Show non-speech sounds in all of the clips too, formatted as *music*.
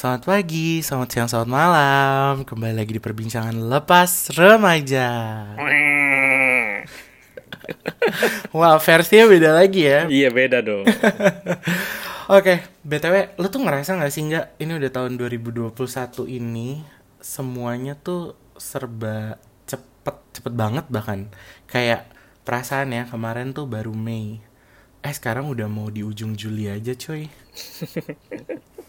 Selamat pagi, selamat siang, selamat malam. Kembali lagi di perbincangan lepas remaja. *laughs* Wah, versinya beda lagi ya. Iya beda dong. *laughs* Oke, BTW, lu tuh ngerasa gak sih nggak ini udah tahun 2021 ini semuanya tuh serba cepet, cepet banget bahkan. Kayak perasaan ya kemarin tuh baru Mei. Eh sekarang udah mau di ujung Juli aja coy. *laughs*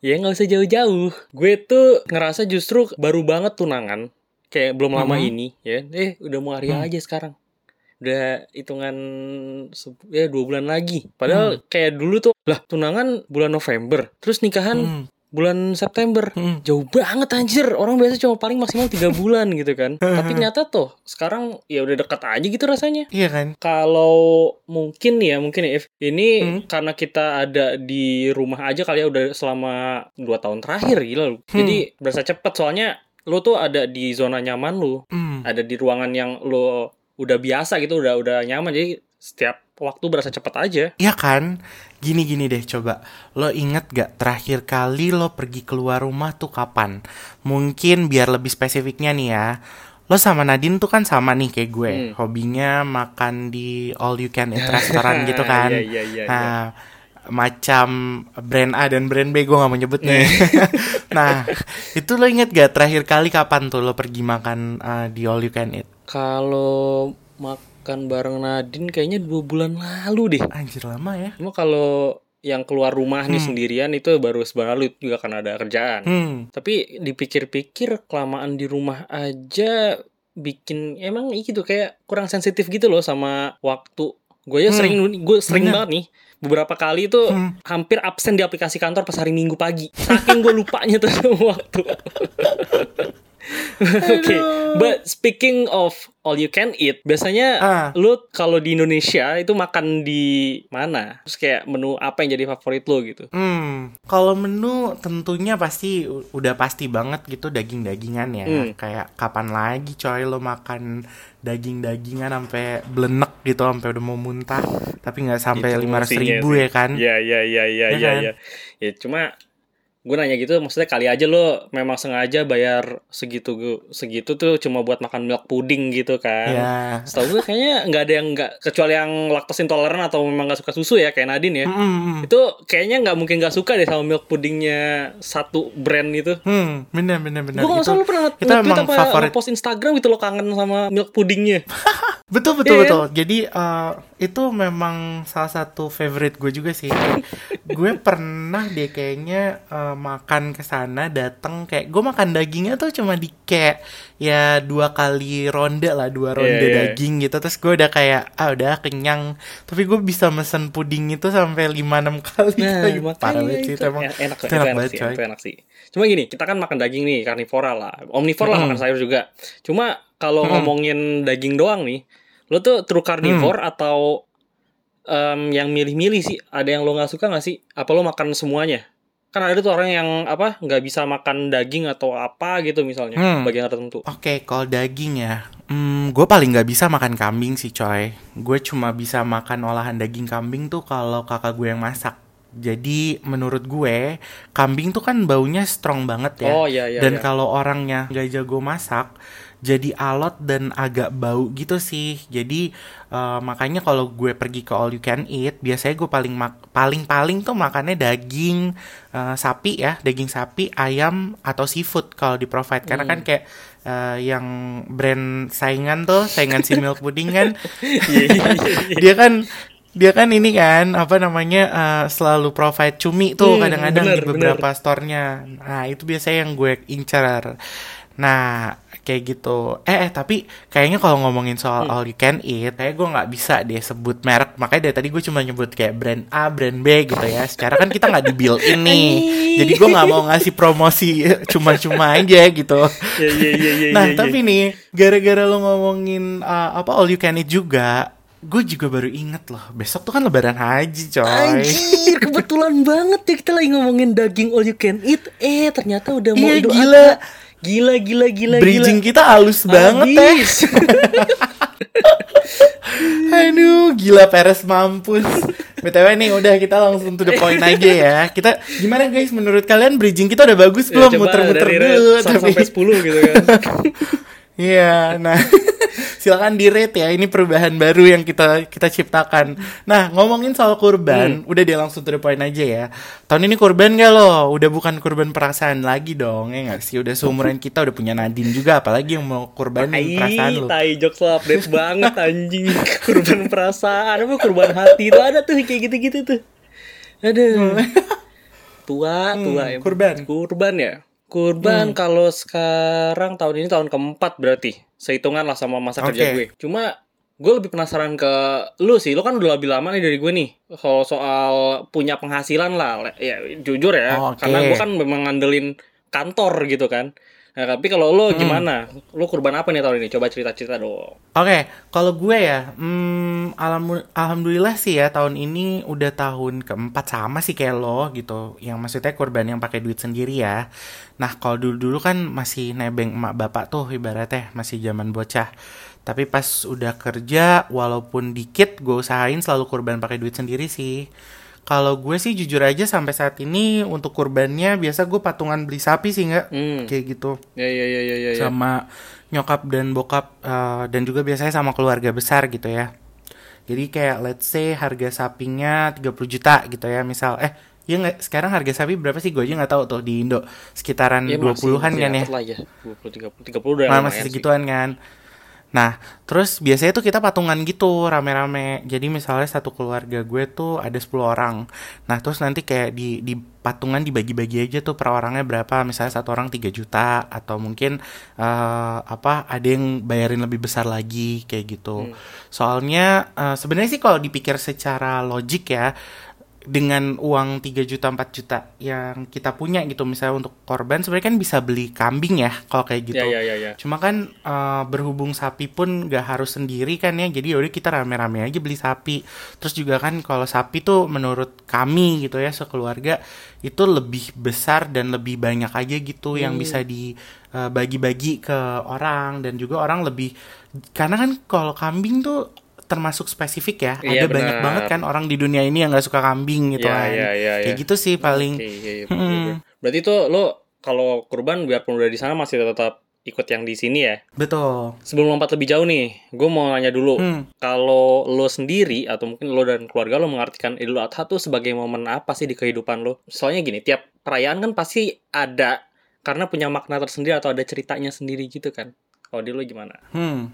ya nggak usah jauh-jauh. Gue tuh ngerasa justru baru banget tunangan. Kayak belum lama Mhm. ini ya. Eh udah mau hari Hmm. aja sekarang. Udah hitungan ya dua bulan lagi. Padahal kayak dulu tuh lah tunangan bulan November. Terus nikahan Hmm, bulan September. hmm. Jauh banget anjir. Orang biasa cuma paling maksimal tiga *laughs* bulan gitu kan. *laughs* Tapi nyata tuh sekarang ya udah dekat aja gitu rasanya. Iya kan? Kalau mungkin ya, mungkin ya, If, ini Hmm. karena kita ada di rumah aja kali ya udah selama dua tahun terakhir gila lu. Hmm. Jadi berasa cepet soalnya lu tuh ada di zona nyaman lu, Hmm. ada di ruangan yang lu udah biasa gitu, udah udah nyaman. Jadi setiap waktu berasa cepet aja. Iya kan? Gini-gini deh coba. Lo inget gak terakhir kali lo pergi keluar rumah tuh kapan? Mungkin biar lebih spesifiknya nih ya. Lo sama Nadine tuh kan sama nih kayak gue. Hmm. Hobinya makan di all you can eat *laughs* restoran gitu kan. Iya, iya, iya, iya. Nah, macam brand A dan brand B gue gak mau nyebut nih. *laughs* *laughs* nah, itu lo inget gak terakhir kali kapan tuh lo pergi makan uh, di all you can eat? Kalau makan bareng Nadine kayaknya dua bulan lalu deh. Anjir lama ya. Cuma kalau yang keluar rumah nih Hmm. sendirian itu baru sebulan lalu juga karena ada kerjaan. Hmm. Tapi dipikir-pikir kelamaan di rumah aja bikin emang gitu kayak kurang sensitif gitu loh sama waktu. Gue ya Hmm, sering gue sering bener. banget nih beberapa kali itu Hmm. hampir absen di aplikasi kantor pas hari Minggu pagi. Saking gue lupanya tuh waktu. *laughs* *laughs* Oke, but speaking of all you can eat, biasanya Ah. lu kalau di Indonesia itu makan di mana? Terus kayak menu apa yang jadi favorit lo gitu? Hmm, kalau menu tentunya pasti udah pasti banget gitu daging-dagingan ya. Hmm. Kayak kapan lagi coy lo makan daging-dagingan sampai blenek gitu sampai udah mau muntah, tapi nggak sampai Itu lima ratus ribu sih. ya kan? Iya iya iya iya Iya iya kan? iya. Ya cuma gue nanya gitu maksudnya kali aja lo memang sengaja bayar segitu segitu tuh cuma buat makan milk pudding gitu kan. Ya. Setahu gue kayaknya nggak ada yang nggak kecuali yang laktos intoleran atau memang nggak suka susu ya kayak Nadine ya. Hmm. Itu kayaknya nggak mungkin nggak suka deh sama milk puddingnya satu brand itu. Hmm, bener bener bener. Gue nggak Itu- salah pernah itu nge-tweet emang apa favorit. post Instagram gitu lo kangen sama milk puddingnya. *laughs* Betul betul Iya betul. Jadi eh, itu memang salah satu favorite gue juga sih. *laughs* gue pernah deh kayaknya eh, makan ke sana datang kayak gue makan dagingnya tuh cuma di kayak ya dua kali ronde lah dua ronde Iya, iya. daging gitu terus gue udah kayak ah udah kenyang tapi gue bisa mesen puding itu sampai lima enam kali Nah, Coy, parah banget sih itu emang en- enak, itu enak enak, banget sih, coy itu enak sih. Cuma gini, kita kan makan daging nih, karnivora lah, omnivora lah Mm-mm. makan sayur juga. Cuma kalau Mm-mm. ngomongin daging doang nih, lo tuh true carnivore Mm. atau em, yang milih-milih sih? Ada yang lo nggak suka nggak sih? Apa lo makan semuanya? Kan ada tuh orang yang apa nggak bisa makan daging atau apa gitu misalnya, Hmm. bagian tertentu. Oke, kalau daging ya, hmm, gue paling nggak bisa makan kambing sih coy. Gue cuma bisa makan olahan daging kambing tuh kalau kakak gue yang masak. Jadi menurut gue, kambing tuh kan baunya strong banget ya. Oh iya iya. dan iya. kalau orangnya nggak jago masak, jadi alot dan agak bau gitu sih. Jadi eh, makanya kalau gue pergi ke all you can eat, biasanya gue paling paling paling tuh makannya daging eh, sapi ya, daging sapi, ayam atau seafood kalau di provide. Karena Hmm. kan kayak eh, yang brand saingan tuh, saingan si milk pudding kan, *laughs* Iya, iya, iya. dia kan dia kan ini kan apa namanya eh, selalu provide cumi tuh Hmm, kadang-kadang bener, di beberapa store-nya. Nah, itu biasanya yang gue incar. Nah, kayak gitu. Eh, eh tapi kayaknya kalau ngomongin soal Hmm. all you can eat, kayak gue nggak bisa deh sebut merek. Makanya dari tadi gue cuma nyebut kayak brand A, brand B gitu ya. Secara kan kita nggak di build ini. Jadi gue nggak mau ngasih promosi cuma-cuma aja gitu. *laughs* Iya, iya, iya, Nah, tapi nih, gara-gara lo ngomongin uh, apa all you can eat juga, gue juga baru inget loh. Besok tuh kan lebaran haji, coy. Anjir, *laughs* kebetulan banget ya kita lagi ngomongin daging all you can eat. Eh, ternyata udah mau Iya, Idul gila. Adha. Gila, gila, gila, Bridging gila. kita halus banget. Abis. *laughs* Aduh, gila peres mampus. BTW nih udah kita langsung to the point aja ya. Kita gimana guys menurut kalian bridging kita udah bagus Ya, belum muter-muter dulu rate 1 tapi sampai 10 gitu kan. *laughs* Iya, nah *laughs* silakan di rate ya. Ini perubahan baru yang kita kita ciptakan. Nah ngomongin soal kurban, udah dia langsung to the point aja ya. Tahun ini kurban gak lo? Udah bukan kurban perasaan lagi dong, ya nggak sih? Udah seumuran kita udah punya Nadine juga, apalagi yang mau perasaan Tai, lo. tai jokes lo update banget anjing. Kurban perasaan apa kurban hati itu ada tuh kayak gitu-gitu tuh. Aduh. Tua, tua Hmm, ya. kurban. Kurban ya. Kurban kalau sekarang tahun ini tahun keempat berarti. Sehitungan lah sama masa kerja Oke. gue. Cuma gue lebih penasaran ke lu sih. Lu kan udah lebih lama nih dari gue nih. Kalau soal punya penghasilan lah. Ya jujur ya. Oh, oke. Karena gue kan memang ngandelin kantor gitu kan. Nah, tapi kalau lu gimana? Lu kurban apa nih tahun ini? Coba cerita-cerita dong. Oke, kalau gue ya, hmm, alhamu- alhamdulillah sih ya tahun ini udah tahun keempat sama sih kayak lo gitu. Yang maksudnya korban yang pakai duit sendiri ya. Nah, kalau dulu-dulu kan masih nebeng emak bapak tuh ibaratnya masih zaman bocah. Tapi pas udah kerja, walaupun dikit, gue usahain selalu kurban pakai duit sendiri sih. Kalau gue sih jujur aja sampai saat ini untuk kurbannya biasa gue patungan beli sapi sih nggak Hmm. kayak gitu Ya ya ya ya ya. ya. sama nyokap dan bokap eh, dan juga biasanya sama keluarga besar gitu ya. Jadi kayak let's say harga sapinya 30 juta gitu ya misal eh ya nggak sekarang harga sapi berapa sih gue aja nggak tahu tuh di Indo sekitaran Ya, 20-an kan ya. Lah ya. 20 30 30 udah Nah, masih sih. segituan kan. Nah, terus biasanya tuh kita patungan gitu rame-rame. Jadi misalnya satu keluarga gue tuh ada 10 orang. Nah, terus nanti kayak di di patungan dibagi-bagi aja tuh per orangnya berapa. Misalnya satu orang 3 juta atau mungkin eh, apa ada yang bayarin lebih besar lagi kayak gitu. Soalnya eh, sebenarnya sih kalau dipikir secara logik ya dengan uang 3 juta 4 juta yang kita punya gitu misalnya untuk korban sebenarnya kan bisa beli kambing ya kalau kayak gitu. Ya ya ya ya. Cuma kan eh, berhubung sapi pun gak harus sendiri kan ya, jadi yaudah kita rame-rame aja beli sapi. Terus juga kan kalau sapi tuh menurut kami gitu ya sekeluarga itu lebih besar dan lebih banyak aja gitu yang bisa dibagi-bagi ke orang dan juga orang lebih karena kan kalau kambing tuh termasuk spesifik ya. Iya, Ada banyak benar. banget kan orang di dunia ini yang gak suka kambing gitu Iya, kan. iya, iya, Kayak iya. gitu sih paling. Oke, iya, iya, Hmm. bener, bener. Berarti tuh lo kalau kurban biarpun udah di sana masih tetap ikut yang di sini ya. Betul. Sebelum lompat lebih jauh nih, gue mau nanya dulu. Hmm. Kalau lo sendiri atau mungkin lo dan keluarga lo mengartikan Idul Adha tuh sebagai momen apa sih di kehidupan lo? Soalnya gini, tiap perayaan kan pasti ada karena punya makna tersendiri atau ada ceritanya sendiri gitu kan. Kalau di lo gimana? Hmm,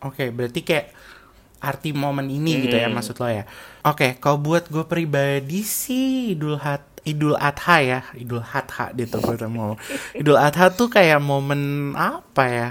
oke, berarti kayak arti momen ini gitu ya Hmm. maksud lo ya. Oke, kalau buat gue pribadi sih Idul Hat Idul Adha ya, Idul Adha gitu gue mau. Idul Adha tuh kayak momen apa ya?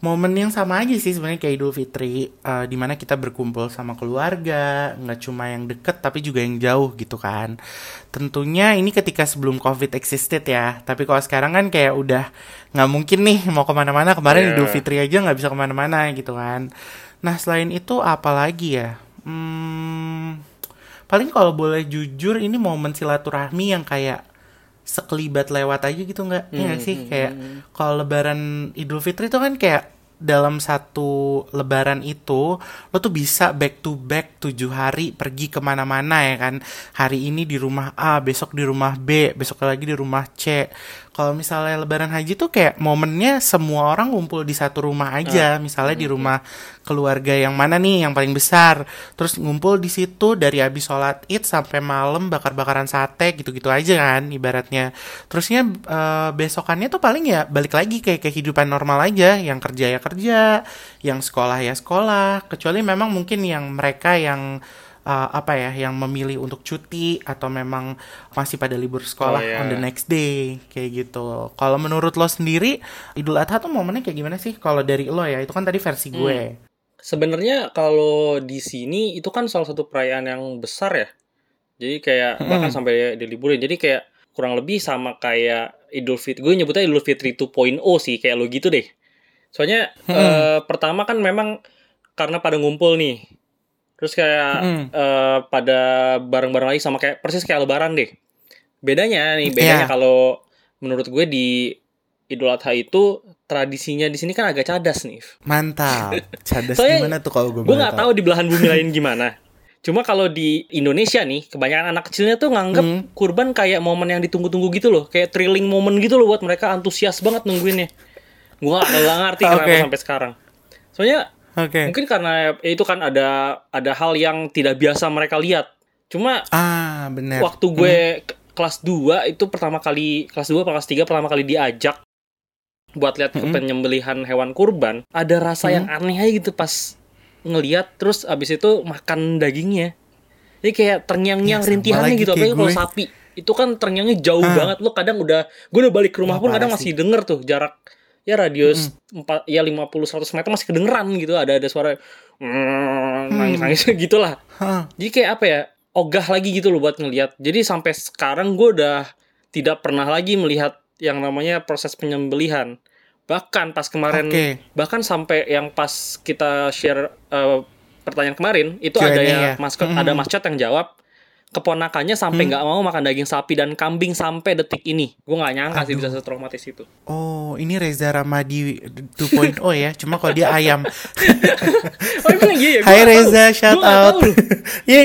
Momen yang sama aja sih sebenarnya kayak Idul Fitri, eh, di mana kita berkumpul sama keluarga, nggak cuma yang deket tapi juga yang jauh gitu kan. Tentunya ini ketika sebelum COVID existed ya, tapi kalau sekarang kan kayak udah nggak mungkin nih mau ke mana-mana. Kemarin Iya. Idul Fitri aja nggak bisa ke mana-mana gitu kan. Nah selain itu apa lagi ya? Hmm, paling kalau boleh jujur ini momen silaturahmi yang kayak sekelibat lewat aja gitu nggak? Iya nggak sih kayak kalau Lebaran Idul Fitri itu kan kayak dalam satu Lebaran itu lo tuh bisa back to back tujuh hari pergi ke mana-mana ya kan hari ini di rumah A besok di rumah B besok lagi di rumah C kalau misalnya Lebaran Haji tuh kayak momennya semua orang ngumpul di satu rumah aja. Misalnya di rumah keluarga yang mana nih yang paling besar. Terus ngumpul di situ dari habis sholat id sampai malam bakar-bakaran sate gitu-gitu aja kan ibaratnya. Terusnya eh, besokannya tuh paling ya balik lagi kayak kehidupan normal aja. Yang kerja ya kerja yang sekolah ya sekolah. Kecuali memang mungkin yang mereka yang eh, apa ya yang memilih untuk cuti atau memang masih pada libur sekolah Oh, iya. on the next day kayak gitu kalau menurut lo sendiri Idul Adha tuh momennya kayak gimana sih kalau dari lo ya itu kan tadi versi gue Sebenarnya kalau di sini itu kan salah satu perayaan yang besar ya. Jadi kayak bahkan sampai diliburin. Jadi kayak kurang lebih sama kayak Idul Fitri. Gue nyebutnya Idul Fitri 2.0 sih kayak lo gitu deh. Soalnya eh, pertama kan memang karena pada ngumpul nih. Terus kayak Hmm. eh, pada bareng-bareng lagi sama kayak persis kayak lebaran deh. Bedanya nih, bedanya Iya. kalau menurut gue di Idul Adha itu tradisinya di sini kan agak cadas nih. Mantap. *laughs* Cadas Soalnya gimana tuh kalau gue Gue nggak tahu di belahan bumi lain gimana. Cuma kalau di Indonesia nih, kebanyakan anak kecilnya tuh nganggep Hmm. kurban kayak momen yang ditunggu-tunggu gitu loh. Kayak thrilling momen gitu loh buat mereka antusias banget nungguinnya. Gua nggak nggak ngerti kenapa Oke. sampai sekarang. Soalnya Oke. mungkin karena itu kan ada ada hal yang tidak biasa mereka lihat. Cuma Ah, benar. waktu gue ke- kelas 2 itu pertama kali kelas 2 kelas 3 pertama kali diajak buat lihat Mm-mm. penyembelihan hewan kurban, ada rasa yang aneh aja gitu pas ngeliat terus abis itu makan dagingnya. Jadi kayak terngiang-ngiang Ya, rintihannya gitu apalagi kalau sapi. Itu kan terngiangnya jauh Ah. banget. Lu kadang udah gue udah balik ke rumah Wah, pun kadang parah masih denger tuh jarak ya radius empat ya 50 100 meter masih kedengeran gitu. Ada ada suara mm, nangis-nangis gitulah. Hah. Jadi kayak apa ya? Ogah lagi gitu loh buat ngelihat. Jadi sampai sekarang gue udah tidak pernah lagi melihat yang namanya proses penyembelihan. Bahkan pas kemarin, Oke. bahkan sampai yang pas kita share eh, pertanyaan kemarin, itu Q&A ada ya? ya maskot, Mhm. ada mascot yang jawab keponakannya sampai Hmm. nggak mau makan daging sapi dan kambing sampai detik ini. Gue nggak nyangka sih bisa setraumatis itu. Oh, ini Reza Ramadi 2.0 ya. Cuma kalau dia ayam. *laughs* Oh iya ya? Hai tahu. Reza, Gua shout out. *laughs* ya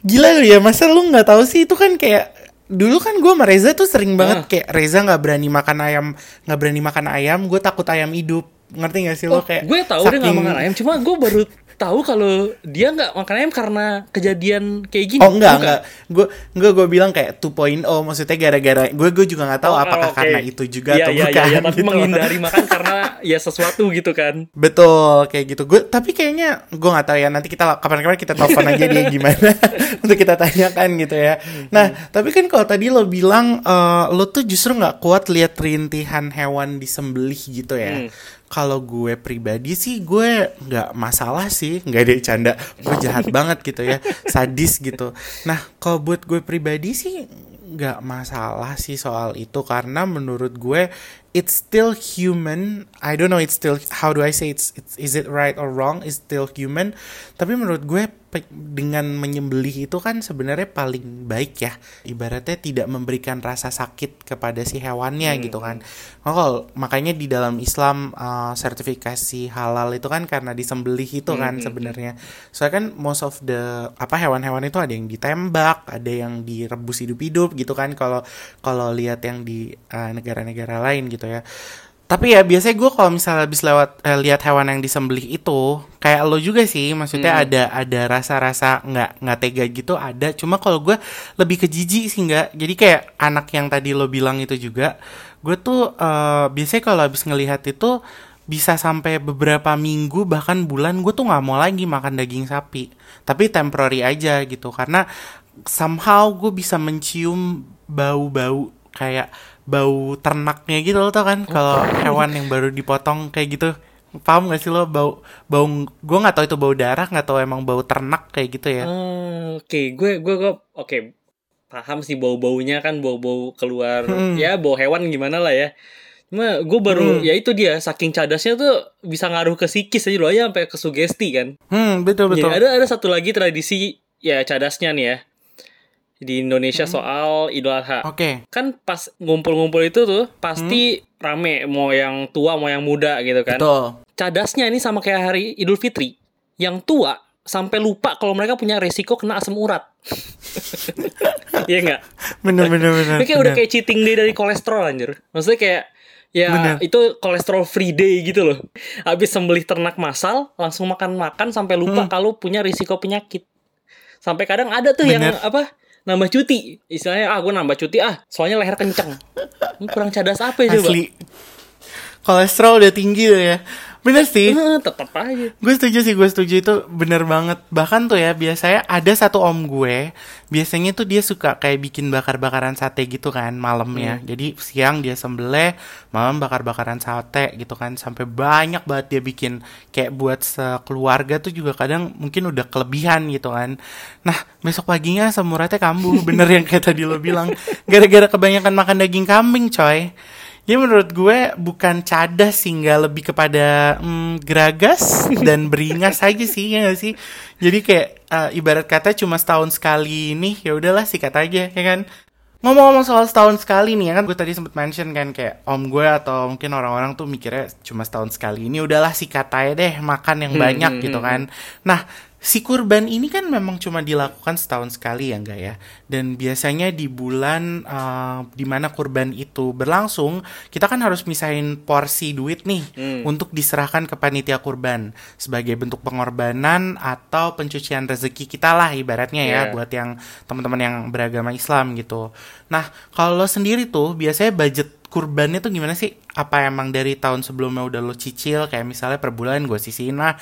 gila lu ya, masa lu nggak tahu sih itu kan kayak dulu kan gue sama Reza tuh sering banget Ah. kayak Reza nggak berani makan ayam, nggak berani makan ayam, gue takut ayam hidup. Ngerti gak sih lo Oh, kayak gue tahu dia nggak saking- makan ayam, cuma gue baru tahu kalau dia nggak makan ayam karena kejadian kayak gini. Oh enggak Bukan? enggak gue enggak gue bilang kayak 2.0 maksudnya gara-gara gue gue juga nggak tahu Oh, apakah oke. karena itu juga Iya, atau iya, bukan Iya, tapi *laughs* gitu. menghindari makan karena ya sesuatu gitu kan. Betul kayak gitu. Gue tapi kayaknya gue nggak tahu ya nanti kita kapan-kapan kita telepon aja dia *laughs* gimana *laughs* untuk kita tanyakan gitu ya. Nah tapi kan kalau tadi lo bilang eh, lo tuh justru nggak kuat lihat rintihan hewan disembelih gitu ya. Hmm. Kalau gue pribadi sih gue nggak masalah sih, nggak ada canda. Gue jahat *laughs* banget gitu ya, sadis gitu. Nah kalau buat gue pribadi sih nggak masalah sih soal itu karena menurut gue it's still human. I don't know it's still how do I say it's, it's is it right or wrong? It's still human. Tapi menurut gue dengan menyembelih itu kan sebenarnya paling baik ya. Ibaratnya tidak memberikan rasa sakit kepada si hewannya gitu kan. Oh, kalau- makanya di dalam Islam uh, sertifikasi halal itu kan karena disembelih itu kan sebenarnya. Soalnya kan most of the apa hewan-hewan itu ada yang ditembak, ada yang direbus hidup-hidup gitu kan kalau kalau lihat yang di uh, negara-negara lain gitu ya. Tapi ya biasanya gue kalau misalnya habis lewat eh, lihat hewan yang disembelih itu kayak lo juga sih, maksudnya Hmm. ada ada rasa-rasa nggak nggak tega gitu ada. Cuma kalau gue lebih ke jijik sih nggak. Jadi kayak anak yang tadi lo bilang itu juga, gue tuh eh, biasanya kalau habis ngelihat itu bisa sampai beberapa minggu bahkan bulan gue tuh nggak mau lagi makan daging sapi. Tapi temporary aja gitu karena somehow gue bisa mencium bau-bau kayak bau ternaknya gitu lo tau kan? Kalau hewan yang baru dipotong kayak gitu. Paham gak sih lo? Bau bau gue nggak tahu itu bau darah nggak tahu emang bau ternak kayak gitu ya. Ah, Oke, gue gue gue oke. Paham sih bau-baunya kan bau-bau keluar. Hmm. ya bau hewan gimana lah ya. Cuma gue baru Hmm. ya itu dia saking cadasnya tuh bisa ngaruh ke psikis aja loh. Ya sampai ke sugesti kan. hmm betul betul. Ya, ada ada satu lagi tradisi ya cadasnya nih ya di Indonesia Hmm. soal Idul Adha. oke Kan pas ngumpul-ngumpul itu tuh pasti rame mau yang tua mau yang muda gitu kan. Hmm. betul Cadasnya ini sama kayak hari Idul Fitri. Yang tua sampai lupa kalau mereka punya resiko kena asam urat. *laughs* Iya nggak? bener bener bener Ini kayak udah bener. kayak cheating day dari kolesterol anjir. Maksudnya kayak ya Bener. itu kolesterol free day gitu loh. Habis sembelih ternak massal langsung makan-makan sampai lupa kalau punya risiko penyakit. Sampai kadang ada tuh yang Bener. apa? Nambah cuti. Istilahnya ah gue nambah cuti ah, soalnya leher kenceng. Ini kurang cadas apa ya coba? kolesterol udah tinggi tuh ya bener sih *laughs* Eh, tetap aja. Gue setuju sih, gue setuju itu bener banget. Bahkan tuh ya, biasanya ada satu om gue, biasanya tuh dia suka kayak bikin bakar-bakaran sate gitu kan malamnya. Jadi siang dia sembelih, malam bakar-bakaran sate gitu kan. Sampai banyak banget dia bikin kayak buat sekeluarga tuh juga kadang mungkin udah kelebihan gitu kan. Nah, besok paginya asam uratnya kambuh, bener yang kayak tadi lo bilang. *laughs* Gara-gara kebanyakan makan daging kambing coy. Ya menurut gue bukan cadas sih nggak lebih kepada mm, geragas *laughs* dan beringas aja sih ya gak sih. Jadi kayak eh, ibarat kata cuma setahun sekali ini ya udahlah sikat aja ya kan. Ngomong-ngomong soal setahun sekali nih ya kan gue tadi sempet mention kan kayak om gue atau mungkin orang-orang tuh mikirnya cuma setahun sekali ini udahlah sikat aja deh makan yang Hmm, banyak hmm, gitu hmm, kan. Nah si kurban ini kan memang cuma dilakukan setahun sekali ya enggak ya dan biasanya di bulan uh, di mana kurban itu berlangsung kita kan harus misahin porsi duit nih Hmm. untuk diserahkan ke panitia kurban sebagai bentuk pengorbanan atau pencucian rezeki kita lah ibaratnya ya Iya. buat yang teman-teman yang beragama Islam gitu nah kalau sendiri tuh biasanya budget kurbannya tuh gimana sih? Apa emang dari tahun sebelumnya udah lo cicil kayak misalnya per bulan gue sisihin lah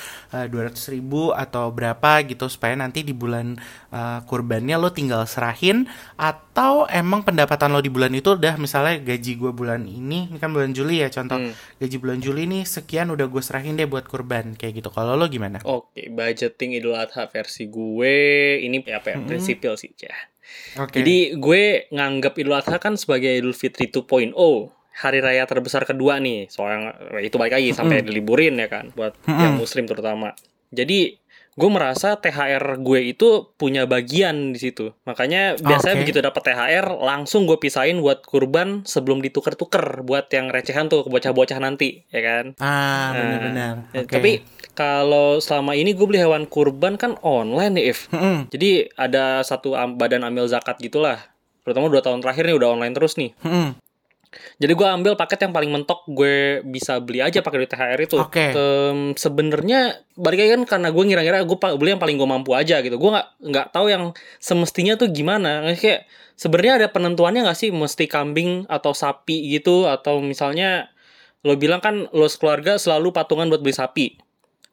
dua ratus ribu atau berapa gitu supaya nanti di bulan eh, kurbannya lo tinggal serahin atau emang pendapatan lo di bulan itu udah misalnya gaji gue bulan ini ini kan bulan Juli ya contoh Hmm. gaji bulan Juli nih sekian udah gue serahin deh buat kurban kayak gitu kalau lo gimana? Oke, budgeting Idul Adha versi gue ini apa ya, prinsipil sih, ya. Oke. Jadi gue nganggap Idul Adha kan sebagai Idul Fitri 2.0 hari raya terbesar kedua nih. Soalnya itu balik lagi sampai diliburin ya kan buat yang muslim terutama. Jadi gue merasa THR gue itu punya bagian di situ makanya biasanya Oke. begitu dapat THR langsung gue pisahin buat kurban sebelum dituker-tuker buat yang recehan tuh ke bocah-bocah nanti ya kan ah Nah, benar-benar. ya, Oke. tapi kalau selama ini gue beli hewan kurban kan online nih if Mm-mm. jadi ada satu badan amil zakat gitulah. Terutama dua tahun terakhir nih udah online terus nih. Mm-mm. Jadi gue ambil paket yang paling mentok gue bisa beli aja pakai duit THR itu. Oke. Em, Sebenarnya balik lagi kan karena gue ngira-ngira gue beli yang paling gue mampu aja gitu. Gue nggak nggak tahu yang semestinya tuh gimana. Kayak sebenarnya ada penentuannya nggak sih mesti kambing atau sapi gitu atau misalnya lo bilang kan lo sekeluarga selalu patungan buat beli sapi.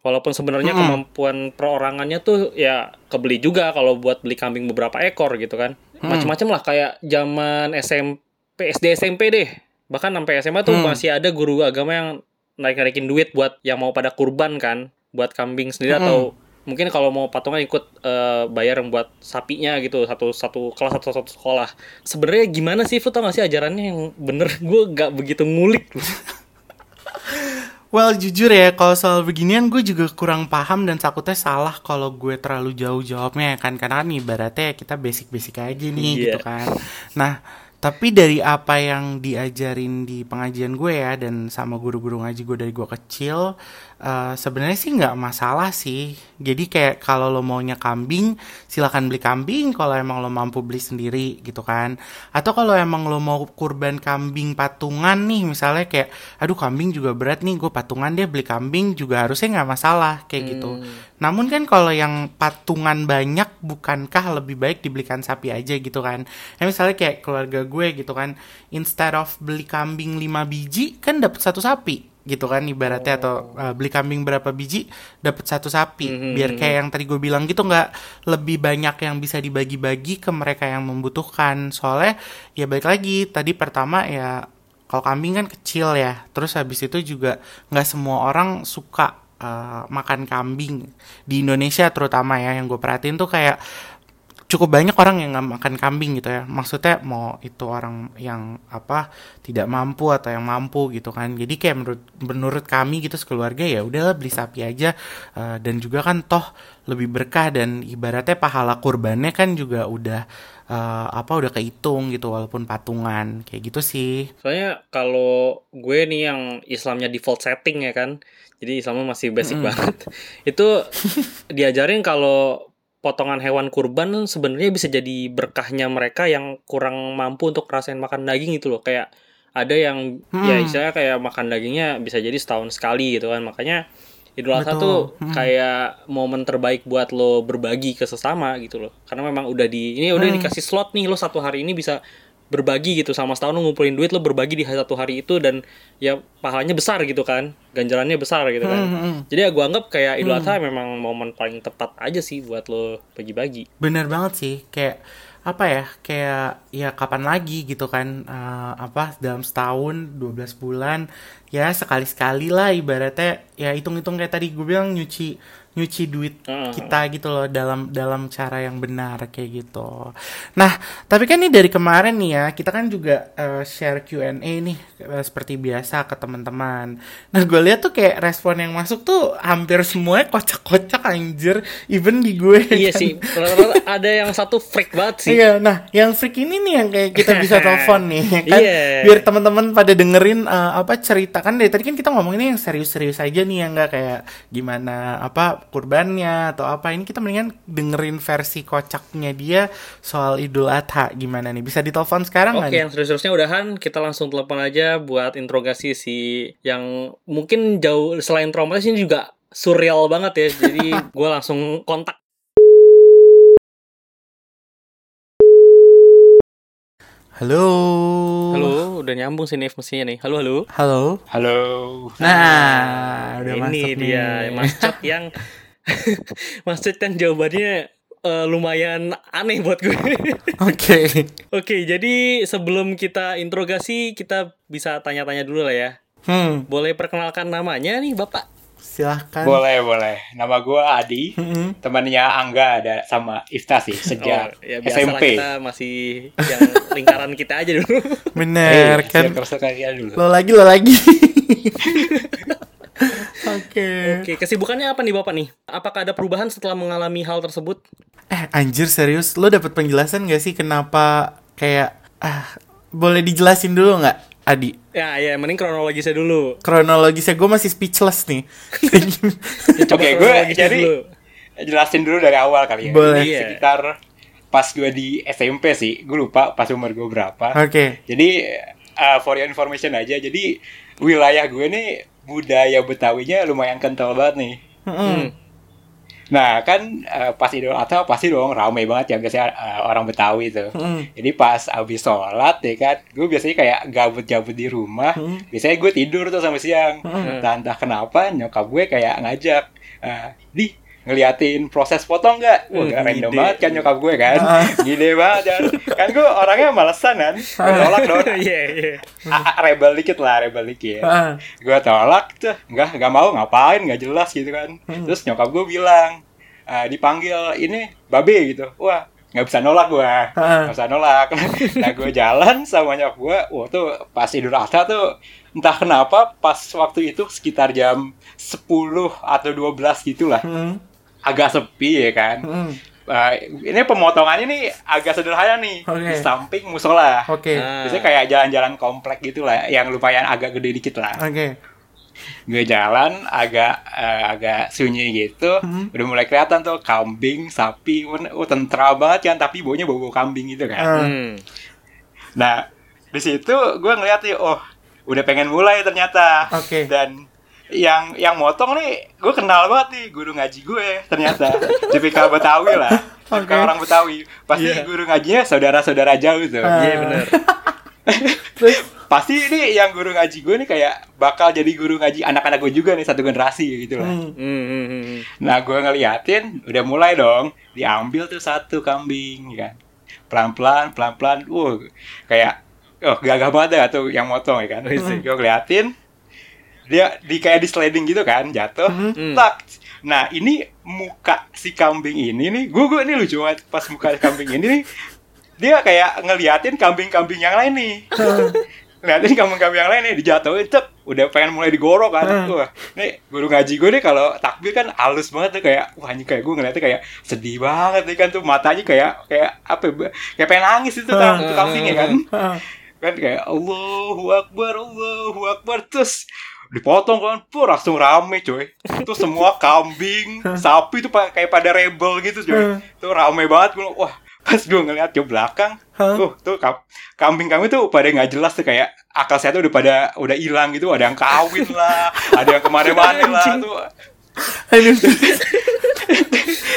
Walaupun sebenarnya Mm-mm. kemampuan perorangannya tuh ya kebeli juga kalau buat beli kambing beberapa ekor gitu kan. Mm. Macem-macem lah kayak zaman SMP, SD SMP deh. Bahkan sampai SMA tuh Hmm. masih ada guru agama yang naik-naikin duit buat yang mau pada kurban kan, buat kambing sendiri Mm-mm. atau mungkin kalau mau patungan ikut eh, bayar yang buat sapinya gitu satu satu kelas satu satu sekolah. Sebenarnya gimana sih, Fu tau gak sih ajarannya yang bener? *laughs* Gue gak begitu ngulik. Well jujur ya kalau soal beginian gue juga kurang paham dan takutnya salah kalau gue terlalu jauh jawabnya ya kan karena kan ibaratnya kita basic-basic aja nih Iya. gitu kan. Nah tapi dari apa yang diajarin di pengajian gue ya dan sama guru-guru ngaji gue dari gue kecil eh, sebenarnya sih nggak masalah sih. Jadi kayak kalau lo maunya kambing silakan beli kambing kalau emang lo mampu beli sendiri gitu kan. Atau kalau emang lo mau kurban kambing patungan nih misalnya kayak aduh kambing juga berat nih gue patungan deh beli kambing juga harusnya nggak masalah kayak gitu. Namun kan kalau yang patungan banyak bukankah lebih baik dibelikan sapi aja gitu kan. Ya misalnya kayak keluarga gue gitu kan instead of beli kambing 5 biji kan dapat satu sapi gitu kan ibaratnya atau uh, beli kambing berapa biji dapat satu sapi. Mhm. biar kayak yang tadi gue bilang gitu nggak lebih banyak yang bisa dibagi-bagi ke mereka yang membutuhkan. Soalnya ya balik lagi tadi pertama ya kalau kambing kan kecil ya terus habis itu juga nggak semua orang suka uh, makan kambing di Indonesia terutama ya. Yang gue perhatiin tuh kayak cukup banyak orang yang nggak makan kambing gitu ya. Maksudnya mau itu orang yang apa tidak mampu atau yang mampu gitu kan. Jadi kayak menurut menurut kami gitu sekeluarga ya udahlah beli sapi aja. Uh, dan juga kan toh lebih berkah dan ibaratnya pahala kurbannya kan juga udah uh, apa udah kehitung gitu walaupun patungan. Kayak gitu sih. Soalnya kalau gue nih yang Islamnya default setting ya kan, jadi Islamnya masih basic banget. Itu diajarin kalau potongan hewan kurban sebenarnya bisa jadi berkahnya mereka yang kurang mampu untuk rasain makan daging gitu loh. Kayak ada yang ya Hmm. istilahnya kayak makan dagingnya bisa jadi setahun sekali gitu kan. Makanya Idul Adha tuh Hmm. kayak momen terbaik buat lo berbagi ke sesama gitu loh. Karena memang udah di ini udah Hmm. dikasih slot nih lo satu hari ini bisa berbagi gitu sama setahun lo ngumpulin duit lo berbagi di satu hari itu dan ya pahalanya besar gitu kan ganjarannya besar gitu kan. Hmm, hmm, hmm. jadi ya gue anggap kayak Idul Adha memang momen paling tepat aja sih buat lo bagi-bagi. Bener banget sih, kayak apa ya, kayak ya kapan lagi gitu kan, eh, apa dalam setahun, 12 bulan, ya sekali-sekali lah ibaratnya, ya hitung-hitung kayak tadi gue bilang nyuci nyuci duit Heeh. kita gitu loh dalam dalam cara yang benar kayak gitu. Nah, tapi kan ini dari kemarin nih ya, kita kan juga eh, share Q&A nih eh, seperti biasa ke teman-teman. Nah, gue lihat tuh kayak respon yang masuk tuh hampir semuanya kocak-kocak anjir, even di gue. iya kan. sih rata-rata ada yang satu freak banget sih Iya, nah yang freak ini nih yang kayak kita bisa *laughs* telepon nih, ya kan? Iya. Biar teman-teman pada dengerin eh, apa cerita kan dari tadi kan kita ngomonginnya yang serius-serius aja nih, yang nggak kayak gimana apa kurbannya atau apa. Ini kita mendingan dengerin versi kocaknya dia soal Idul Adha gimana nih? Bisa ditelepon sekarang nggak Oke, yang serius-seriusnya udahan, kita langsung telepon aja buat interogasi si yang mungkin jauh selain traumatis ini juga surreal banget ya. Jadi *laughs* gue langsung kontak. Halo. Halo, udah nyambung sih nih mestinya nih. Halo, halo. Halo. Halo. Nah, udah ini masuk dia nih. Mas yang *laughs* Mas Cot yang jawabannya eh, lumayan aneh buat gue. *laughs* Oke. Oke, jadi sebelum kita interogasi, kita bisa tanya-tanya dulu lah ya. Hmm, Boleh perkenalkan namanya nih, Bapak? Silahkan. Boleh, boleh. Nama gua Adi. Mm-mm. Temannya Angga ada sama Ifta sih sejak Oh, ya biasalah SMP. kita masih yang lingkaran kita aja dulu. *laughs* Bener Eh, kan? dulu. Lo lagi, lo lagi. *laughs* Oke. Oke, kesibukannya apa nih Bapak nih? Apakah ada perubahan setelah mengalami hal tersebut? Eh, anjir serius, lo dapet penjelasan gak sih kenapa kayak ah boleh dijelasin dulu nggak, Adi? Ya, ya, mending kronologisnya dulu. Kronologisnya gue masih speechless nih. *laughs* Ya, Oke, gue jadi dulu. jelasin dulu dari awal kali ya. Boleh. Jadi Iya. Sekitar pas gue di SMP sih, gue lupa pas umur gue berapa. Oke. Jadi uh, for your information aja, jadi wilayah gue nih budaya Betawinya lumayan kental banget nih. Mm-mm. Hmm. Nah kan uh, pas Idul Adha pasti dong ramai banget ya biasanya uh, orang Betawi tuh. Mm-mm. Jadi pas abis sholat ya kan, gue biasanya kayak gabut-gabut di rumah. Hmm. Biasanya gue tidur tuh sampai siang. Hmm. Entah, entah kenapa nyokap gue kayak ngajak, eh, di ngeliatin proses potong nggak? Wah Hmm, gak random ide. banget kan nyokap gue kan. Ah. *laughs* Gede banget kan. Kan gue orangnya malesan kan. Gue tolak dong. *laughs* Iya, iya. A- a- rebel dikit lah, rebel dikit. Ah. gue tolak tuh nggak nggak mau ngapain nggak jelas gitu kan Hmm. terus nyokap gue bilang "Ah, dipanggil ini babe gitu wah nggak bisa nolak gue Ah. nggak bisa nolak *laughs* nah gue jalan sama nyokap gue wah tuh pas idul adha tuh entah kenapa pas waktu itu sekitar jam 10 atau 12 gitulah Mm. Agak sepi ya kan Mm. Ah, ini pemotongannya nih agak sederhana nih Oke. di samping musola Oke. Ah. biasanya kayak jalan-jalan komplek gitu lah yang lumayan agak gede dikit lah Oke. gue jalan agak eh, agak sunyi gitu Hmm. udah mulai kelihatan tuh kambing sapi oh tentera banget kan tapi baunya bau bau kambing gitu kan Ah. Hmm. nah di situ gue ngeliat nih oh udah pengen mulai ternyata Oke. dan yang yang motong nih gue kenal banget nih guru ngaji gue ternyata tipikal Betawi lah *laughs* Oke. orang Betawi pasti Iya. guru ngajinya saudara-saudara jauh tuh Ah. Iya, benar. *laughs* Terus pasti ini yang guru ngaji gue nih kayak bakal jadi guru ngaji anak-anak gue juga nih satu generasi gitu lah mm. Nah, gue ngeliatin, udah mulai dong, diambil tuh satu kambing, ya kan. Pelan-pelan, pelan-pelan, uh, kayak, oh gagah banget tuh yang motong, ya kan. Isi. Gue ngeliatin, dia di kayak di sliding gitu kan, jatuh, Hmm. tak. Nah, ini muka si kambing ini nih, gue gue ini lucu banget pas muka kambing ini nih, dia kayak ngeliatin kambing-kambing yang lain nih. Ngeliatin kambing-kambing yang lain nih dijatuhin cek udah pengen mulai digorok kan Hmm. wah nih guru ngaji gue nih kalau takbir kan halus banget tuh kayak wah ini kayak gue ngeliatnya kayak sedih banget nih kan tuh matanya kayak kayak apa ya, kayak pengen nangis itu kan itu kambingnya kan kan kayak Allahu Akbar Allahu Akbar terus dipotong kan pur langsung rame coy itu semua kambing *laughs* sapi tuh kayak pada rebel gitu coy tuh rame banget gue wah pas gue ngeliat ke belakang Hah? tuh tuh kam- kambing kami tuh pada nggak jelas tuh kayak akal saya tuh udah pada udah hilang gitu ada yang kawin lah *laughs* ada yang ke mana-mana lah Anjing. tuh Aduh. *laughs*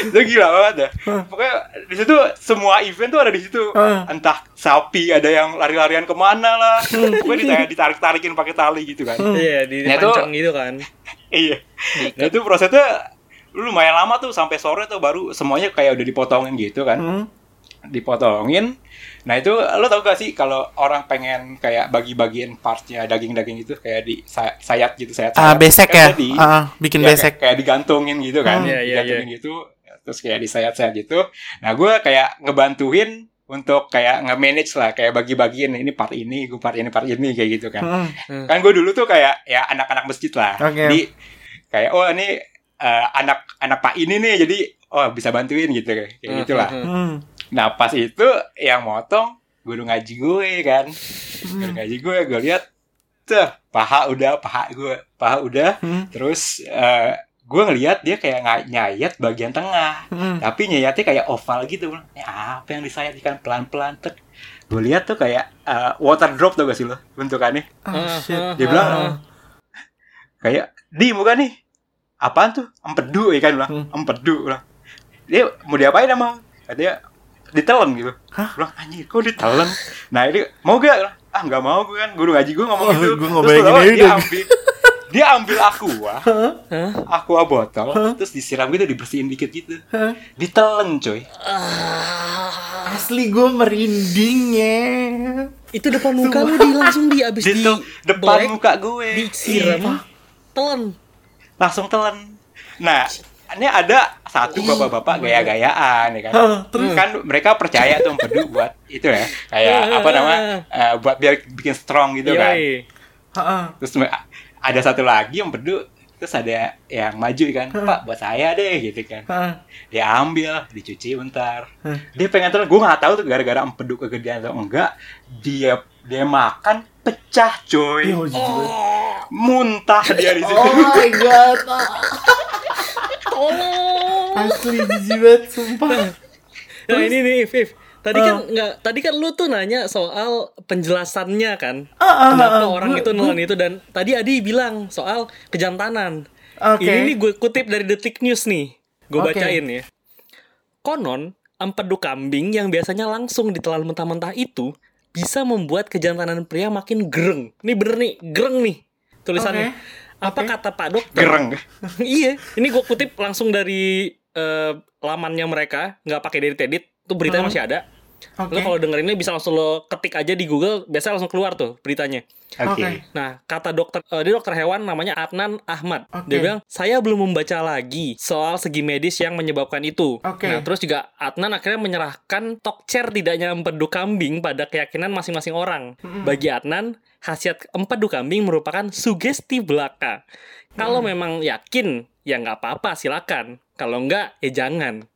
itu gila banget dah pokoknya di situ semua event tuh ada di situ. Hah. entah sapi ada yang lari-larian ke mana lah. Pokoknya ditarik ditarik tarikin pakai tali gitu kan. Iya, di Nah, itu- pancang gitu kan. *laughs* iya. Nah itu prosesnya lumayan lama tuh sampai sore tuh baru semuanya kayak udah dipotongin gitu kan. Mm. Dipotongin nah itu lo tau gak sih kalau orang pengen kayak bagi-bagiin partnya daging-daging itu kayak di sa- sayat gitu sayat Ah, besek ya. di, Ah, bikin ya, besek. kayak, kayak digantungin gitu kan Hmm. Iya, iya, digantungin gitu terus kayak disayat-sayat gitu nah gue kayak ngebantuin untuk kayak nge-manage lah kayak bagi-bagiin ini part ini gue part ini part ini kayak gitu kan Mm. kan gue dulu tuh kayak ya anak-anak masjid lah Oke. jadi kayak oh ini eh, anak anak pak ini nih jadi oh bisa bantuin gitu kayak Hmm, gitulah hmm, Mm. Nah pas itu yang motong guru ngaji gue kan. Guru ngaji gue gue lihat tuh paha udah paha gue paha udah. Hmm. terus eh, gue ngeliat dia kayak nggak nyayat bagian tengah. Hmm. tapi nyayatnya kayak oval gitu. Ini apa yang disayat ikan? Pelan pelan tek. Gue lihat tuh kayak uh, water drop tuh gak sih lo bentukannya? Oh, shit. ah, dia bilang ah. kayak di muka nih. Apaan tuh? Empedu ya kan bilang. Hmm. empedu bilang. Dia mau diapain sama katanya ditelan gitu. Hah? bilang anjir kok ditelan? Nah ini mau gak? Ah nggak mau gue kan. Guru ngaji gue ngomong Oh, gitu. gue Terus aja dia udah. ambil dia ambil aqua. Hah? aqua botol. Terus disiram gitu dibersihin dikit gitu. Hah? ditelen coy. Ah. Asli gue merinding ya. Itu depan muka lu di langsung di abis di itu depan black, muka gue. disiram telan. langsung telan. Nah ini ada satu bapak-bapak gaya-gayaan ya kan? Terus? kan mereka percaya tuh empedu buat itu ya kayak apa nama eh, buat biar bikin strong gitu kan? terus ada satu lagi empedu terus ada yang maju kan pak buat saya deh gitu kan. Heeh. dia ambil dicuci bentar. Dia pengen telan gue nggak tahu tuh gara-gara empedu kegedean atau enggak dia dia makan pecah coy. Iya, jujur. muntah dia di situ. Oh my god. *laughs* Tolong. Asli jijik banget, sumpah. Nah ini nih, Viv. Tadi kan nggak, tadi kan lu tuh nanya soal penjelasannya kan. Ah, ah, Kenapa ah, orang gua- itu nelan itu dan tadi Adi bilang soal kejantanan. Oke. Ini nih gue kutip dari Detik News nih. Gue Oke. bacain ya. Konon, empedu kambing yang biasanya langsung ditelan mentah-mentah itu bisa membuat kejantanan pria makin gereng. Ini bener nih, gereng nih tulisannya. Oke. Apa Oke. kata Pak Dokter? gereng *laughs* iya, ini gue kutip langsung dari eh, lamannya mereka, nggak pakai dari Tedit. Tuh beritanya Hmm. masih ada. Oke. Lo kalau dengerinnya bisa langsung lo ketik aja di Google, biasanya langsung keluar tuh beritanya. oke Oke. Nah, kata dokter, eh, dia dokter hewan namanya Adnan Ahmad. Oke. Dia bilang, saya belum membaca lagi soal segi medis yang menyebabkan itu. Oke. Nah, terus juga Adnan akhirnya menyerahkan tokcer tidaknya empedu kambing pada keyakinan masing-masing orang. Bagi Adnan, khasiat empedu kambing merupakan sugesti belaka. Kalau memang yakin, ya nggak apa-apa, silakan. Kalau enggak, ya jangan.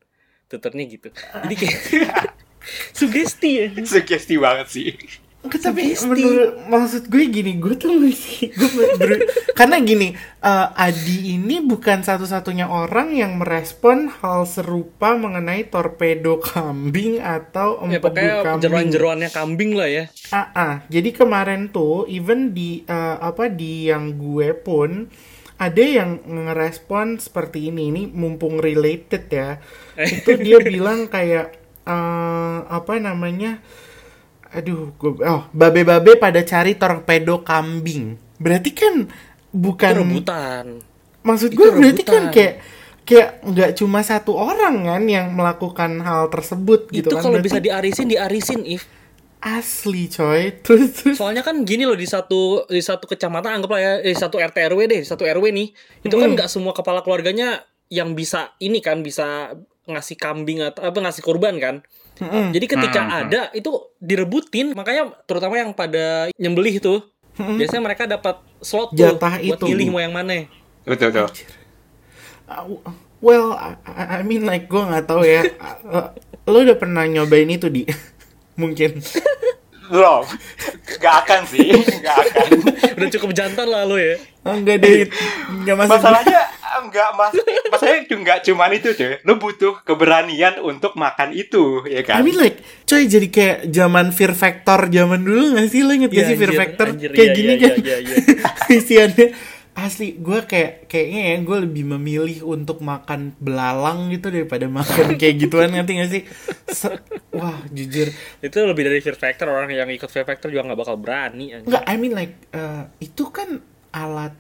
Tuturnya gitu. Jadi kayak *laughs* *laughs* sugesti ya. sugesti banget sih tapi menurut maksud gue gini, gue tuh masih *laughs* gue ber- karena gini, eh, Adi ini bukan satu-satunya orang yang merespon hal serupa mengenai torpedo kambing atau Ya empedu pokoknya kambing. jeroan-jeroannya kambing lah ya. Ah, ah. jadi kemarin tuh even di eh, apa di yang gue pun ada yang ngerespon seperti ini ini mumpung related ya itu dia bilang kayak eh, apa namanya aduh gue oh babe-babe pada cari torpedo kambing. Berarti kan bukan Itu rebutan. maksud gue berarti kan kayak kayak nggak cuma satu orang kan yang melakukan hal tersebut gitu itu kan. kalau Berarti bisa diarisin diarisin if. Asli coy. *laughs* Terus terus. Soalnya kan gini loh di satu di satu kecamatan anggaplah ya di satu RT RW deh di satu RW nih itu kan nggak semua kepala keluarganya yang bisa ini kan bisa ngasih kambing atau apa ngasih kurban kan Mm-mm. jadi ketika Hmm. ada itu direbutin makanya terutama yang pada nyembelih tuh Mm-mm. biasanya mereka dapat slot tuh Jatah buat itu. pilih mau yang mana betul betul Uh, well, I, I mean like gue nggak tahu ya. Uh, *laughs* lo udah pernah nyobain itu di? *laughs* Mungkin. belum nggak akan sih *laughs* nggak akan udah cukup jantan lah lo ya enggak deh, enggak masuk. masalahnya nggak mas. Masalahnya cu- nggak cuman itu cuy lu butuh keberanian untuk makan itu ya I kan mean like, coy jadi kayak zaman Fear Factor zaman dulu gak sih? Lo inget gak Iya, sih Fear anjir, Factor? anjir, kayak iya, gini iya, kan? iya, iya, *laughs* Isiannya asli gue kayak kayaknya ya gue lebih memilih untuk makan belalang gitu daripada makan *laughs* kayak gituan ngerti gak sih? Se- Wah jujur. Itu lebih dari fear factor orang yang ikut fear factor juga nggak bakal berani. Enggak, I mean like eh, itu kan alat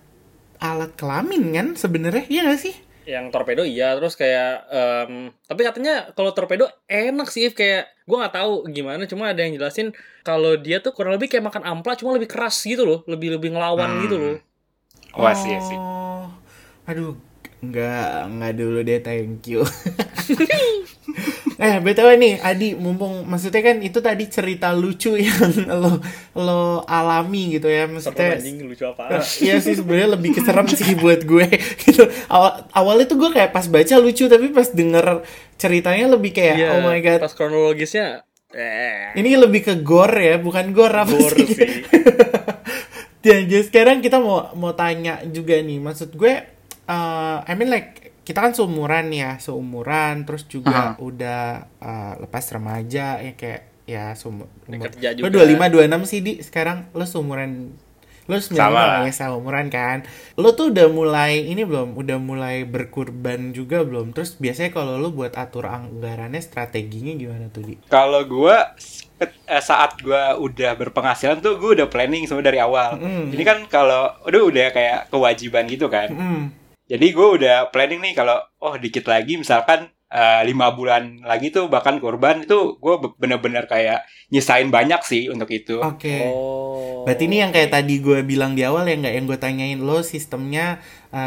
alat kelamin kan sebenarnya iya gak sih? yang torpedo iya terus kayak em, tapi katanya kalau torpedo enak sih If. kayak gue nggak tahu gimana cuma ada yang jelasin kalau dia tuh kurang lebih kayak makan ampla cuma lebih keras gitu loh lebih lebih ngelawan Hmm. gitu loh wah sih sih Oh, aduh, enggak, enggak dulu deh, thank you. *laughs* eh, btw nih, Adi, mumpung maksudnya kan itu tadi cerita lucu yang *laughs* lo lo alami gitu ya, serem maksudnya. anjing lucu apa Eh, Iya sih sebenarnya lebih keserem sih *laughs* buat gue gitu. Awal awalnya tuh gue kayak pas baca lucu tapi pas denger ceritanya lebih kayak Iya, oh my god. pas kronologisnya eh Ini lebih ke gore ya, bukan gore apa Gore sih? sih. Dan jadi sekarang kita mau mau tanya juga nih, maksud gue eh, I mean like kita kan seumuran ya, seumuran terus juga udah eh, lepas remaja ya kayak ya seumur Lo juga. 25 26 sih di sekarang lo seumuran lo 95 Sama. ya seumuran kan. Lo tuh udah mulai ini belum? Udah mulai berkurban juga belum? Terus biasanya kalau lo buat atur anggarannya strateginya gimana tuh di? Kalau gua ket- eh, saat gua udah berpenghasilan tuh gua udah planning semua dari awal. Mm. Jadi kan kalau udah udah kayak kewajiban gitu kan. Hmm. Jadi gue udah planning nih kalau oh dikit lagi misalkan eh, lima bulan lagi tuh bahkan kurban itu gue bener-bener kayak nyisain banyak sih untuk itu. Oke. Oh. Berarti ini yang kayak tadi gue bilang di awal ya nggak yang gue tanyain lo sistemnya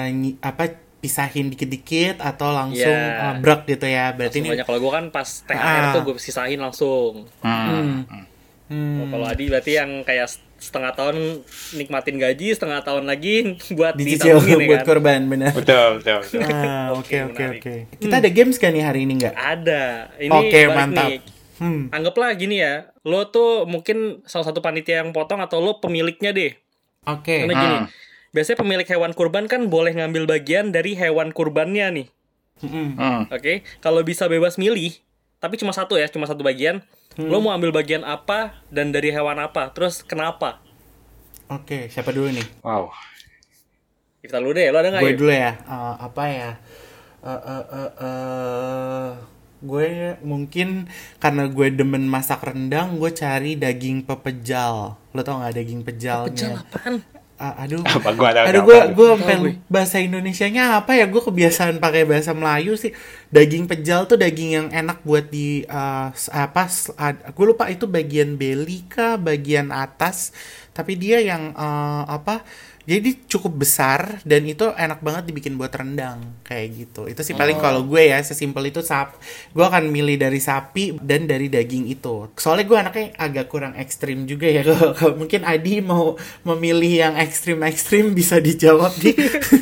nyi- apa pisahin dikit-dikit atau langsung Iya. eh, brek gitu ya. Berarti Langsung ini banyak kalau gue kan pas THR Ah. tuh gue sisahin langsung. Hmm. Hmm, Oh, kalau Adi berarti yang kayak setengah tahun nikmatin gaji, setengah tahun lagi *laughs* buat dicicil ya *laughs* buat kan? korban benar. Betul, betul, betul. Ah, *laughs* Oke, Oke oke oke. Kita ada games kan nih hari ini nggak? Ada. Ini Oke balik mantap. nih. Hmm. Anggaplah gini ya, lo tuh mungkin salah satu panitia yang potong atau lo pemiliknya deh. Oke. Karena gini, Hmm. biasanya pemilik hewan kurban kan boleh ngambil bagian dari hewan kurbannya nih. Mm-mm. Hmm. Oke, kalau bisa bebas milih, tapi cuma satu ya, cuma satu bagian. Hmm. Lo mau ambil bagian apa dan dari hewan apa? Terus kenapa? Oke. Siapa dulu nih? Wow. Kita dulu deh, lo ada nggak Gue dulu ya. Eh, apa ya? Eh, eh, eh, eh, gue mungkin karena gue demen masak rendang, gue cari daging pepejal. Lo tau nggak daging pejalnya? Pecel apaan? Ah, aduh. *laughs* Apa gua tahu Aduh gue gue gue. bahasa Indonesianya apa ya? Gue kebiasaan pakai bahasa Melayu sih. Daging pejal tuh daging yang enak buat di eh, s- apa? gue lupa itu bagian belly kah, bagian atas. Tapi dia yang eh, apa? Jadi cukup besar dan itu enak banget dibikin buat rendang kayak gitu. Itu sih paling kalau gue ya sesimpel itu sap. Gue akan milih dari sapi dan dari daging itu. Soalnya gue anaknya agak kurang ekstrim juga ya. *laughs* Kalau mungkin Adi mau memilih yang ekstrim-ekstrim bisa dijawab di.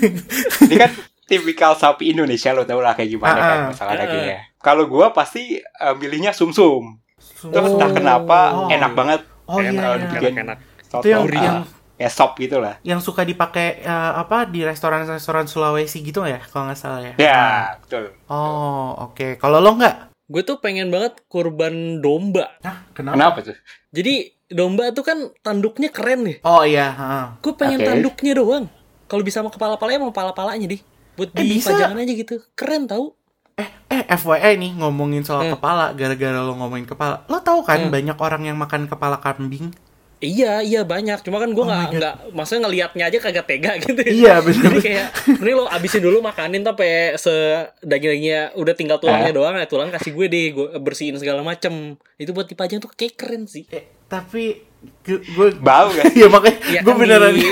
*laughs* Ini kan tipikal sapi Indonesia lo tau lah kayak gimana kan Ah, masalah ah. dagingnya. Kalau gua pasti eh, milihnya sumsum. Terus entah kenapa Oh. enak banget Oh iya, Enak, kalau iya. dibikin enak. soto Itu yang- ah, yang- kayak sop gitu lah. yang suka dipakai eh, apa di restoran-restoran Sulawesi gitu ya kalau nggak salah ya. Ya, betul. Oh oke. Kalau lo nggak? Gue tuh pengen banget kurban domba. Nah kenapa? Kenapa tuh? Jadi domba tuh kan tanduknya keren nih. Oh iya. ha. Gue pengen Oke. tanduknya doang. Kalau bisa sama kepala-palanya mau kepala-palanya deh. Buat Eh, di bisa. pajangan aja gitu. Keren tau. Eh, eh FYI nih ngomongin soal Hmm. kepala, gara-gara lo ngomongin kepala, lo tahu kan Hmm. banyak orang yang makan kepala kambing? Iya, iya banyak. Cuma kan gue Oh nggak God. nggak, maksudnya ngelihatnya aja kagak tega *laughs* gitu. Iya, bener. Jadi kayak, ini lo abisin dulu makanin tapi se daging-dagingnya udah tinggal tulangnya doang, ya tulang kasih gue deh, gue bersihin segala macem. Itu buat dipajang tuh kayak keren sih. Eh, tapi gue Bau kan? *laughs* Iya makanya Ya gue kan beneran di-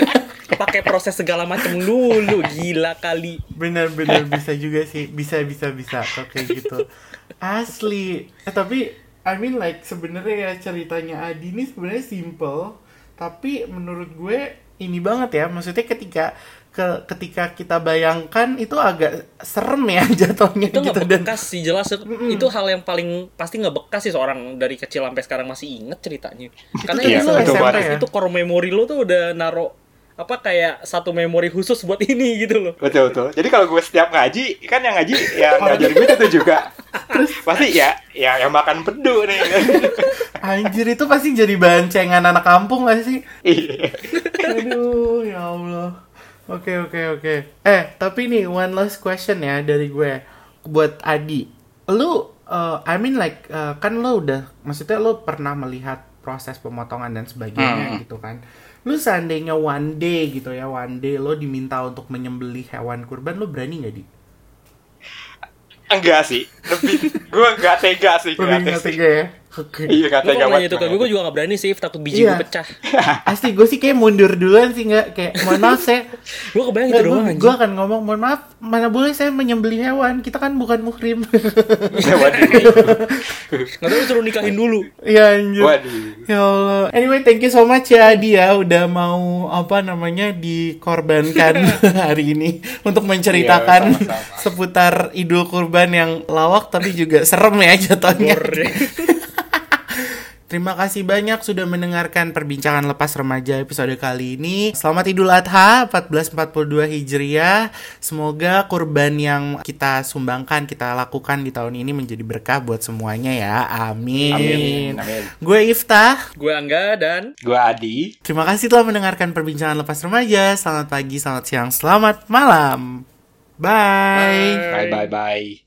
pakai proses segala macem dulu, gila kali. bener-bener bisa juga sih, bisa bisa bisa kok kayak gitu. *laughs* Asli. Eh, tapi I mean like sebenarnya ya ceritanya Adi ini sebenarnya simple, tapi menurut gue ini banget ya. Maksudnya ketika ke ketika kita bayangkan itu agak serem ya *laughs* jatuhnya itu gitu dan bekas sih jelas itu hal yang paling pasti nggak bekas sih seorang dari kecil sampai sekarang masih inget ceritanya karena itu betul SMP banget. itu core memory lo tuh udah naro apa kayak satu memori khusus buat *laughs* ini gitu loh Betul betul. Jadi kalau gue setiap ngaji, kan yang ngaji *laughs* yang ngajar gue itu juga. Pasti ya, ya yang makan pedu nih. *laughs* anjir itu pasti jadi bahan cengan anak kampung gak sih? Iya. Aduh, ya Allah. Oke, oke, oke. Eh, tapi nih one last question ya dari gue buat Adi. Lu uh, I mean like uh, kan lu udah maksudnya lu pernah melihat proses pemotongan dan sebagainya Hmm. gitu kan. Lu seandainya one day gitu ya, one day lo diminta untuk menyembelih hewan kurban, lu berani nggak di? Enggak sih. Lebih gue nggak tega sih ngeliatnya nggak tega ya? Oke. Iya kalau nanya itu ke gue gue juga nggak berani sih takut biji Iya. gue pecah *laughs* Asli gue sih kayak mundur duluan sih nggak kayak mohon maaf saya *laughs* gue kebayang itu Nggak, doang gue, anjing gue akan ngomong mohon maaf mana boleh saya menyembelih hewan kita kan bukan muhrim *laughs* Ya, Waduh. nggak tahu suruh nikahin dulu ya anjir Waduh. ya Allah anyway thank you so much ya Adi ya udah mau apa namanya dikorbankan hari ini untuk menceritakan Iya, seputar Idul Kurban yang lawak tapi juga serem ya jatuhnya. Terima kasih banyak sudah mendengarkan perbincangan lepas remaja episode kali ini. Selamat Idul Adha 1442 Hijriah. Semoga kurban yang kita sumbangkan, kita lakukan di tahun ini menjadi berkah buat semuanya ya. Amin. Amin. Amin. Gue Iftah. Gue Angga dan Gua Adi. Terima kasih telah mendengarkan perbincangan lepas remaja. Selamat pagi, selamat siang, selamat malam. Bye. Bye bye bye.